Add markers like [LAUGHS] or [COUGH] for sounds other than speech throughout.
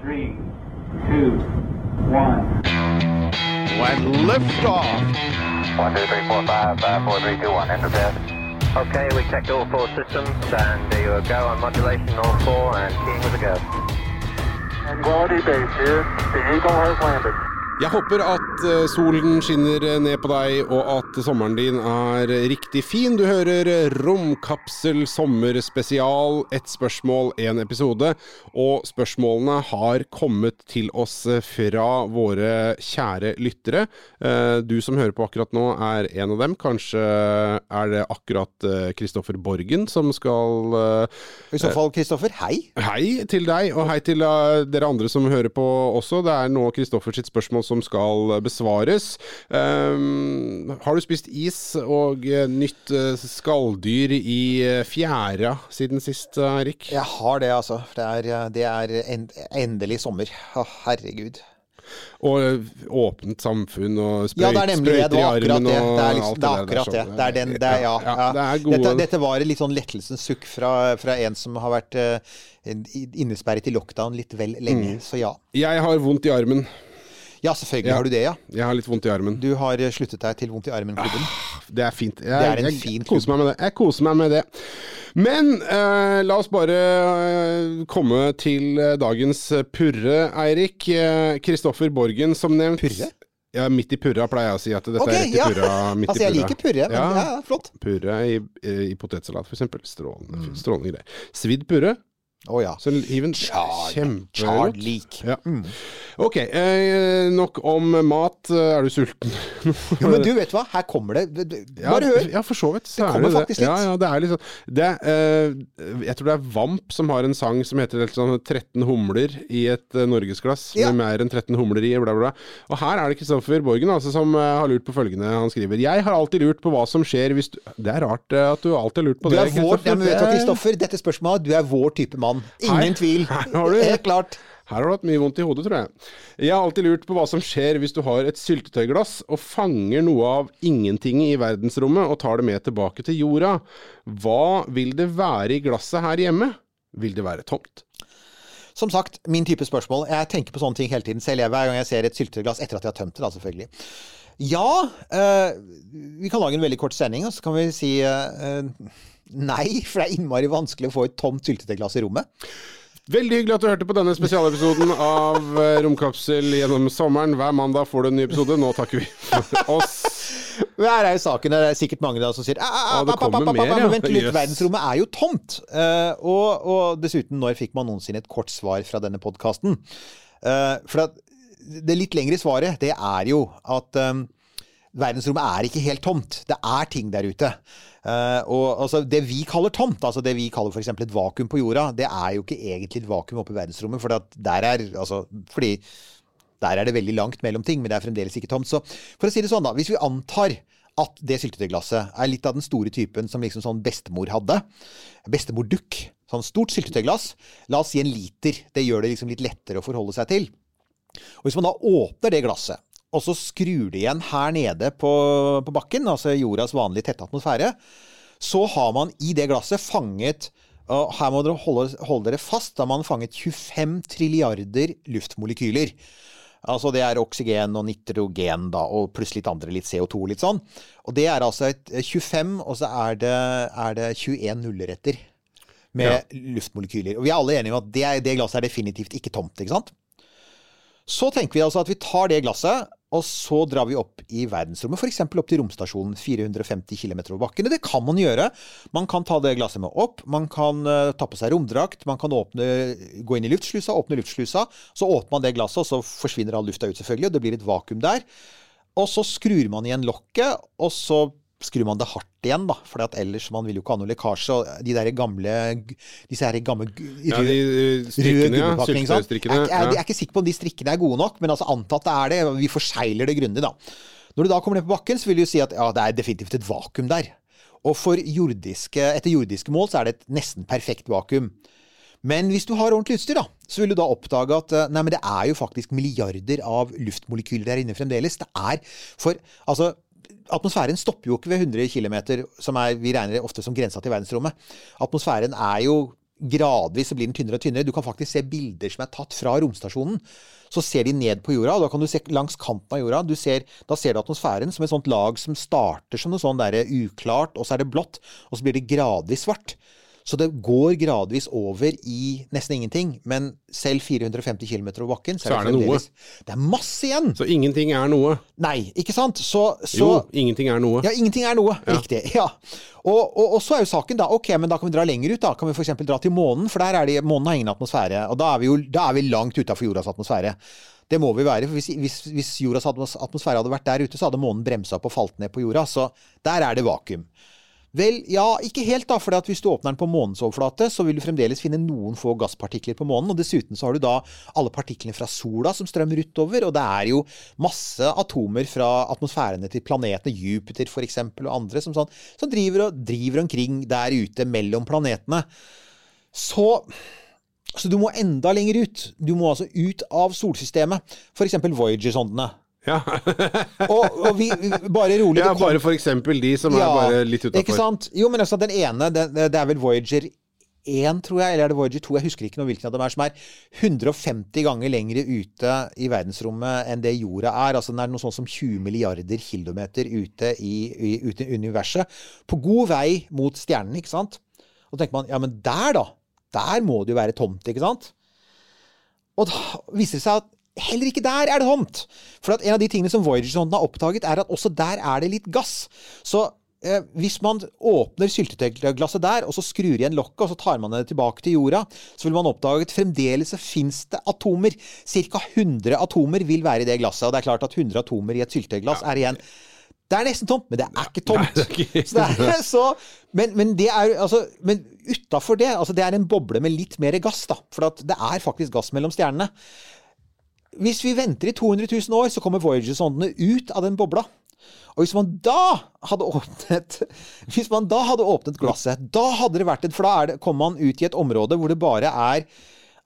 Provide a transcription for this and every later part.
three, two, one. When liftoff. One, two, three, four, five, five, four, three, two, one. Enter bed. Okay, we checked all four systems, and there you go on modulation, all four, and keying with a go. Quality base here. The Eagle has landed. Jeg håper at eh, solen skinner ned på deg, og at sommeren din er riktig fin. Du hører Romkapsel sommerspesial. Ett spørsmål, én episode. Og spørsmålene har kommet til oss fra våre kjære lyttere. Eh, Du som hører på akkurat nå, er en av dem. Kanskje er det akkurat Kristoffer Borgen som skal eh, I så fall, Kristoffer, hei. Hei til deg, og hei til eh, dere andre som hører på også. Det er nå Kristoffers spørsmål som skal besvares. Um, har du spist is og eh, nytt eh, skalldyr i eh, fjæra siden sist, Erik? Jeg har det, altså. Det er, det er endelig sommer. Herregud. Og åpent samfunn og sprøyter Ja, det er nemlig det. var akkurat det. Det er, liksom, det er akkurat det. sånn. Det er den, det er, ja, ja, ja. det er Dette, dette var litt sånn lettelsens sukk fra, fra en som har vært uh, innesperret i lockdown litt vel lenge. Mm. Så ja. Jeg har vondt i armen. Ja, selvfølgelig Ja. har du det, ja. Jeg har litt vondt i armen. Du har eh, sluttet deg til Vondt i armen-klubben. Det er fint. Jeg, Det er en jeg fin koser meg med det. Jeg koser meg med det. Men eh, la oss bare eh, komme til eh, dagens purre, Eirik. Kristoffer Borgen, som nevnt. Purre? Ja, midt i purra pleier jeg å si at dette okay, er rett i ja. purra. Midt [LAUGHS] Altså, jeg i purra. liker purre, men ja, Ja. flott. Purre i, i potetsalat, eksempel. Strålende, Mm. strålende greier. Svidd purre. Å ja. Så hiv en Chard. Ja. Ok, eh, nok om mat. Er du sulten? Jo, men du, vet hva? Her kommer det. Ja, Bare hør. Ja, for så vidt. Så Det er kommer det faktisk litt. Ja, ja, det er litt sånn det, eh, Jeg tror det er Vamp som har en sang som heter sånn 13 humler i et eh, norgesglass. Ja. Med mer enn 13 humler i, bla, bla. Og her er det Kristoffer Borgen altså, som eh, har lurt på følgende. Han skriver Jeg har alltid lurt på hva som skjer hvis du Det er rart eh, at du alltid har lurt på Du det. er vår, ja, men vet du hva, Kristoffer? Dette spørsmålet, du er vår type mann. Ingen Hei. tvil. Her har du- Helt klart. Her har du hatt mye vondt i hodet, tror jeg. Jeg har alltid lurt på hva som skjer hvis du har et syltetøyglass og fanger noe av ingenting i verdensrommet og tar det med tilbake til jorda. Hva vil det være i glasset her hjemme? Vil det være tomt? Som sagt, min type spørsmål. Jeg tenker på sånne ting hele tiden selv. Hver gang jeg ser et syltetøyglass etter at jeg har tømt det, da, selvfølgelig. Ja, øh, vi kan lage en veldig kort sending, og så kan vi si øh, nei, for det er innmari vanskelig å få et tomt syltetøyglass i rommet. Veldig hyggelig at du hørte på denne spesialepisoden av eh, Romkapsel gjennom sommeren. Hver mandag får du en ny episode. Nå takker vi for oss. Men er jo saken, det er sikkert mange da som sier ah, ah, det ah, ah, kommer mer, ja. Vent litt, verdensrommet er jo tomt. Eh, og, og dessuten, når fikk man noensinne et kort svar fra denne podkasten? for det litt lengre svaret, det er jo at eh, verdensrommet er ikke helt tomt. Det er ting der ute. Uh, og altså, det vi kaller tomt, altså det vi kaller f.eks. et vakuum på jorda, det er jo ikke egentlig et vakuum oppe i verdensrommet. For der er, altså, fordi der er det veldig langt mellom ting, men det er fremdeles ikke tomt. Så for å si det sånn, da. Hvis vi antar at det syltetøyglasset er litt av den store typen som liksom sånn bestemor hadde. Bestemordukk. Sånn stort syltetøyglass. La oss si en liter. Det gjør det liksom litt lettere å forholde seg til. Og hvis man da åpner det glasset, og så skrur det igjen her nede på, på bakken, altså jordas vanlige tette atmosfære, så har man i det glasset fanget og her må dere holde, holde dere fast. Da har man fanget 25 trilliarder luftmolekyler. Altså det er oksygen og nitrogen, da, og pluss litt andre, litt CO2 og litt sånn. Og det er altså et 25, og så er det, er det 21 nulleretter med med luftmolekyler. Og vi er alle enige om at det, det glasset er definitivt ikke tomt, ikke sant? Så tenker vi altså at vi tar det glasset, og så drar vi opp i verdensrommet, f.eks. opp til romstasjonen 450 km over bakken. Det kan man gjøre. Man kan ta det glasset med opp, man kan uh, ta på seg romdrakt, man kan åpne, gå inn i luftslusa, åpne luftslusa. Så åpner man det glasset, og så forsvinner all lufta ut, selvfølgelig, og det blir et vakuum der. Og så skrur man igjen lokket, og så skrur man det hardt igjen, da. For ellers man vil jo ikke ha noe lekkasje. Og de der gamle Disse her gamle Ja, de eh, strikkene, ja. gummipakkene, ikke sant? Syltetøystrikkene. Jeg, jeg, jeg er ikke sikker på om de strikkene er gode nok, men altså antatt det er det. Vi forsegler det grundig, da. Når du da kommer ned på bakken, så vil du si at ja, det er definitivt et vakuum der. Og for jordiske, etter jordiske mål så er det et nesten perfekt vakuum. Men hvis du har ordentlig utstyr, da, så vil du da oppdage at eh, nei, men det er jo faktisk milliarder av luftmolekyler der inne fremdeles. Det er for Altså, atmosfæren stopper jo ikke ved 100 km, som er, vi regner ofte som grensa til verdensrommet. Atmosfæren er jo gradvis så blir den tynnere og tynnere. Du kan faktisk se bilder som er tatt fra romstasjonen. Så ser de ned på jorda, og da kan du se langs kanten av jorda. Ser, da ser du atmosfæren som et sånt lag som starter som noe sånn der uklart, og så er det blått, og så blir det gradvis svart. Så det går gradvis over i nesten ingenting. Men selv 450 km over bakken, så, Så er det noe. Det er masse igjen! Så ingenting er noe. Nei, ikke sant? Så, så Jo, ingenting er noe. ja, ingenting er noe. Riktig. ja. Og, og, og så er jo saken da Ok, men da kan vi dra lenger ut. da Kan vi f.eks. dra til månen, for der er det, månen har ingen atmosfære. Og da er vi jo da er vi langt utafor jordas atmosfære. Det må vi være. for Hvis, hvis, hvis jordas atmosfære hadde vært der ute, så hadde månen bremsa opp og falt ned på jorda. Så der er det vakuum. Vel, ja, ikke helt, da. For hvis du åpner den på månens overflate, så vil du fremdeles finne noen få gasspartikler på månen. Og dessuten så har du da alle partiklene fra sola som strømmer utover. Og det er jo masse atomer fra atmosfærene til planetene, Jupiter f.eks., og andre, som, sånn, som driver, og, driver omkring der ute mellom planetene. Så så du må enda lenger ut. Du må altså ut av solsystemet. F.eks. Voyager-sondene. Ja, [LAUGHS] Og, og vi, bare rolig ja bare for eksempel de som er bare litt Ikke sant? Jo, men altså den ene, det, det er vel Voyager 1, tror jeg, eller er det Voyager 2? Jeg husker ikke noe hvilken av dem er som er 150 ganger lengre ute i verdensrommet enn det jorda er. Altså den er noe sånn som 20 milliarder kilometer ute i, i, ute i universet. På god vei mot stjernen, ikke sant? Og så tenker man, ja, men der da, der må det jo være tomt, ikke sant? Og da viser det seg at heller ikke der er det tomt. For at en av de tingene som Voyager-sonden har oppdaget, er at også der er det litt gass. Så eh, hvis man åpner syltetøyglasset der, og så skrur igjen lokket, og så tar man det tilbake til jorda, så vil man oppdage at fremdeles så fins det atomer. Ca. 100 atomer vil være i det glasset. Og det er klart at 100 atomer i et syltetøyglass er igjen det er nesten tomt, men det er ikke tomt. det er ikke- [LAUGHS] Så det er, så, men, men det er altså, Men utafor det, altså det er en boble med litt mer gass, da. For at det er faktisk gass mellom stjernene. Hvis vi venter i 200 000 år, så kommer Voyager-sondene ut av den bobla. Og hvis man da hadde åpnet [LAUGHS] Hvis man da hadde åpnet glasset, da hadde det vært et For da det, kommer man ut i et område hvor det bare er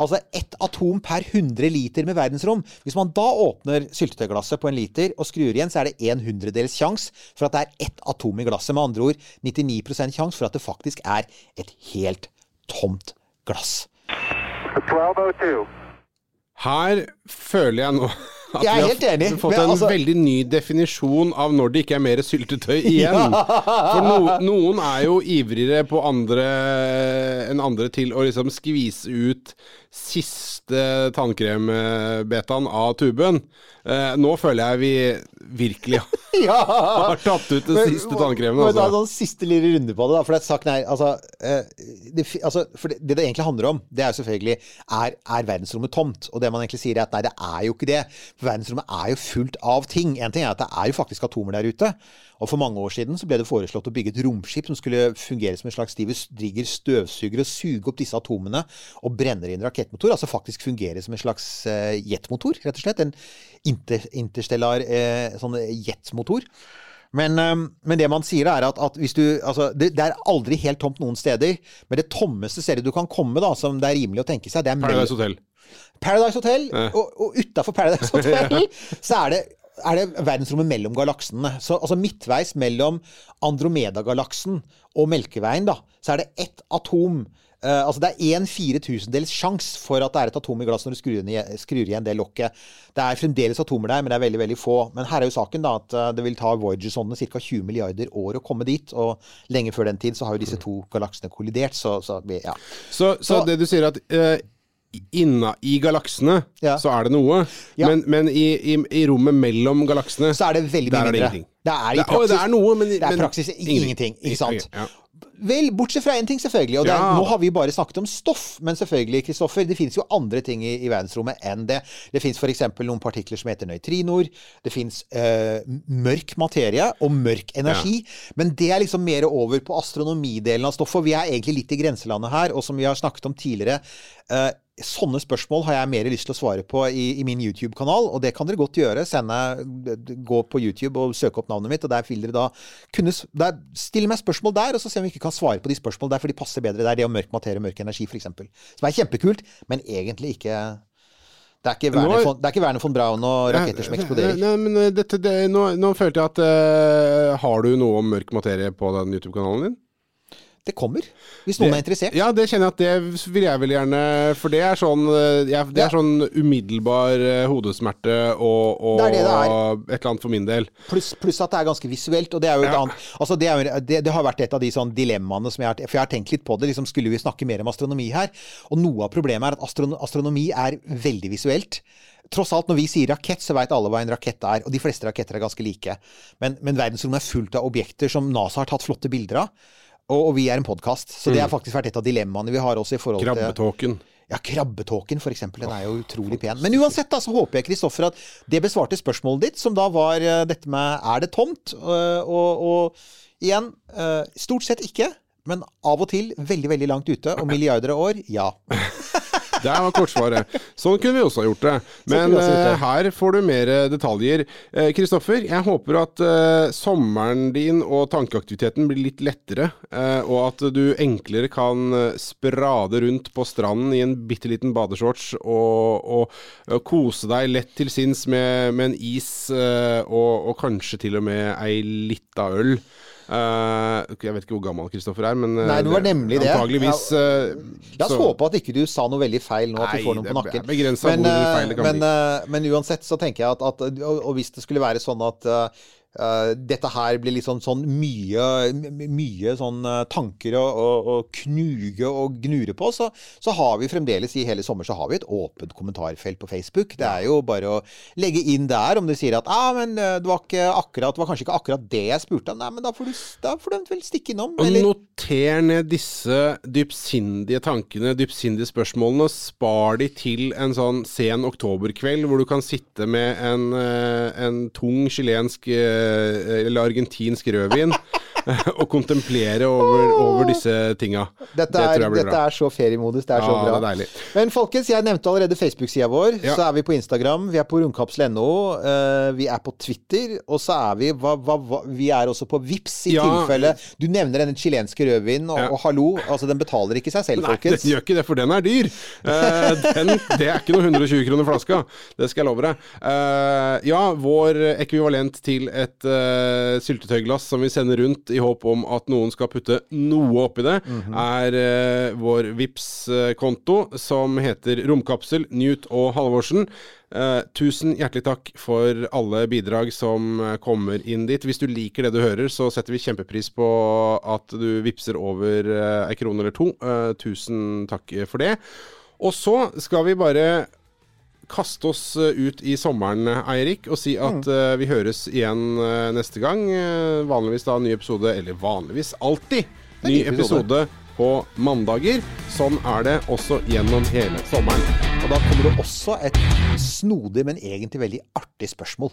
Altså ett atom per 100 liter med verdensrom. Hvis man da åpner syltetøyglasset på en liter og skrur igjen, så er det en hundredels sjanse for at det er ett atom i glasset. Med andre ord 99% sjanse for at det faktisk er et helt tomt glass. 1202. Her føler jeg nå at Jeg er vi helt enig, har fått en altså- veldig ny definisjon av når det ikke er mer syltetøy [LAUGHS] igjen. For no, noen er jo ivrigere på andre enn andre til å liksom skvise ut siste tannkrembetaen av tuben. Eh, nå føler jeg vi virkelig [LAUGHS] har tatt ut den siste tannkremen. Men ta en Altså. sånn siste lille runde på det, da. For det er saken er altså, eh, det, altså for det, det det egentlig handler om, det er jo selvfølgelig er, er verdensrommet tomt? Og det man egentlig sier, er at nei, det er jo ikke det. For verdensrommet er jo fullt av ting. En ting er at det er jo faktisk atomer der ute. Og for mange år siden så ble det foreslått å bygge et romskip som skulle fungere som en slags diger støvsuger og suge opp disse atomene og brenne det i en rakettmotor. Altså faktisk fungere som en slags eh, jetmotor, rett og slett. En inter, interstellar eh, sånn jetmotor. Men, eh, men det man sier er at, at hvis du altså, det, det er aldri helt tomt noen steder. Men det tommeste stedet du kan komme, da, som det er rimelig å tenke seg, det er Paradise Hotel. Paradise Hotel, og, og utafor Paradise Hotel [LAUGHS] så er det, er det verdensrommet mellom galaksene. Så, altså midtveis mellom Andromeda-galaksen og Melkeveien, da, så er det ett atom. Uh, altså Det er en firetusendels sjanse for at det er et atom i glasset når du skrur igjen, skrur igjen det lokket. Det er fremdeles atomer der, men det er veldig veldig få. Men her er jo saken da at eh, det vil ta Voyager-sondene ca. 20 milliarder år å komme dit. Og lenge før den tid så har jo disse to galaksene kollidert, så, så vi- ja. Så, så Så- det du sier at eh, inna i galaksene Ja. så er det noe, Ja. men, men i, i, i rommet mellom galaksene så er det veldig mye mindre. det Det er i praksis, det er noe, men- det er praksis ingenting. ingenting. Ikke sant? Ja. Vel, bortsett fra én ting, selvfølgelig. Og det er, Ja. nå har vi bare snakket om stoff. Men selvfølgelig, Kristoffer, det finnes jo andre ting i, i verdensrommet enn det. Det fins f.eks. noen partikler som heter nøytrinoer. Det fins øh, mørk materie og mørk energi. Men det er liksom mer over på astronomidelen av stoffet. Vi er egentlig litt i grenselandet her. Og som vi har snakket om tidligere eh, Sånne spørsmål har jeg mer lyst til å svare på i, i min YouTube-kanal, og det kan dere godt gjøre. Sende, gå på YouTube og søke opp navnet mitt, og der vil dere da kunne der, Stille meg spørsmål der, og så se om vi ikke kan svare på de spørsmålene der, for de passer bedre der. Det om mørk materie og mørk energi, f.eks. Som er kjempekult, men egentlig ikke det er ikke er- Werner von, det er ikke Werner von Braun og raketter som eksploderer. Nei, men eh, dette, det, nå, nå følte jeg at uh, Har du noe om mørk materie på den YouTube-kanalen din? Det kommer. Hvis noen Det- er interessert. Ja, det kjenner jeg at det vil jeg vel gjerne For det er sånn, eh, jeg, det Ja. er sånn umiddelbar eh, hodesmerte og, og Det det et eller annet for min del. Pluss plus at det er ganske visuelt. Og det er jo et Ja. annet altså det, er, det, har vært et av de sånn dilemmaene som jeg har For jeg har tenkt litt på det. Liksom, skulle vi snakke mer om astronomi her? Og noe av problemet er at astron astronomi er veldig visuelt. Tross alt, når vi sier rakett, så veit alle hva en rakett er. Og de fleste raketter er ganske like. Men, men verdensrommet er fullt av objekter som NASA har tatt flotte bilder av. Og, og vi er en podkast. Så det har faktisk vært et av dilemmaene vi har også i forhold til Krabbetåken. ja, krabbetåken for eksempel, den er jo utrolig pen. Men uansett da, så håper jeg, Kristoffer, at det besvarte spørsmålet ditt, som da var eh, dette med er det tomt? Eh, Og, og igjen, eh, stort sett ikke. Men av og til veldig, veldig langt ute, og milliarder av år, ja. [LAUGHS] Det var kortsvaret. Sånn kunne vi også ha gjort det. Men gjort det. eh, her får du mer detaljer. Eh, Kristoffer, jeg håper at eh, sommeren din og tankeaktiviteten blir litt lettere, eh, og at du enklere kan eh, sprade rundt på stranden i en bitte liten badeshorts og, og, kose deg lett til sinns med, med en is eh, og, og kanskje til og med ei lita øl. Eh, jeg vet ikke hvor gammel Kristoffer er, men eh, Nei, det var nemlig det. Antageligvis. eh, La oss håpe at ikke du sa noe veldig feil nå, at Nei, du får noen på nakken. Men, men, men uansett så tenker jeg at, at og, og hvis det skulle være sånn at eh, dette her blir litt sånn, sånn mye, mye sånn eh, tanker å, å, knuge og gnure på, så, så har vi fremdeles i hele sommer så har vi et åpent kommentarfelt på Facebook. Det er jo bare å legge inn der om du sier at ah, men eh, det var ikke akkurat, det var kanskje ikke akkurat det jeg spurte om. Nei, men da får du, da får du vel stikke innom. Eller, noter ned disse dypsindige tankene, dypsindige spørsmålene, og spar de til en sånn sen oktoberkveld hvor du kan sitte med en, en tung chilensk eller argentinsk rødvin [LAUGHS] og kontemplere over, over disse tinga. Dette, det er, tror dette er så feriemodus. Det er så Ja, bra. er. Men folkens, jeg nevnte allerede Facebook-sida vår. Ja. Så er vi på Instagram, vi er på romkapsel.no, eh, vi er på Twitter, og så er vi hva, hva, hva, Vi er også på Vips i Ja. tilfelle Du nevner denne chilenske rødvinen, og, og hallo, altså den betaler ikke seg selv, Nei, den gjør ikke det, for den er dyr. Uh, den, det er ikke noe 120 kroner flaska, det skal jeg love deg. Uh, ja, vår ekvivalent til et uh, syltetøyglass som vi sender rundt i håp om at noen skal putte noe oppi det, Mhm. er uh, vår vips konto som heter Romkapsel, Newt og Halvorsen. Uh, tusen hjertelig takk for alle bidrag som eh, kommer inn dit. Hvis du liker det du hører, så setter vi kjempepris på at du vippser over uh, ei krone eller to. Uh, tusen takk for det. Og så skal vi bare kaste oss eh, ut i sommeren, Eirik, og si at Mm. eh, vi høres igjen eh, neste gang. Eh, vanligvis da ny episode, eller vanligvis alltid ny ny episode. episode på mandager. Sånn er det også gjennom hele sommeren. Og da kommer det også et snodig, men egentlig veldig artig spørsmål.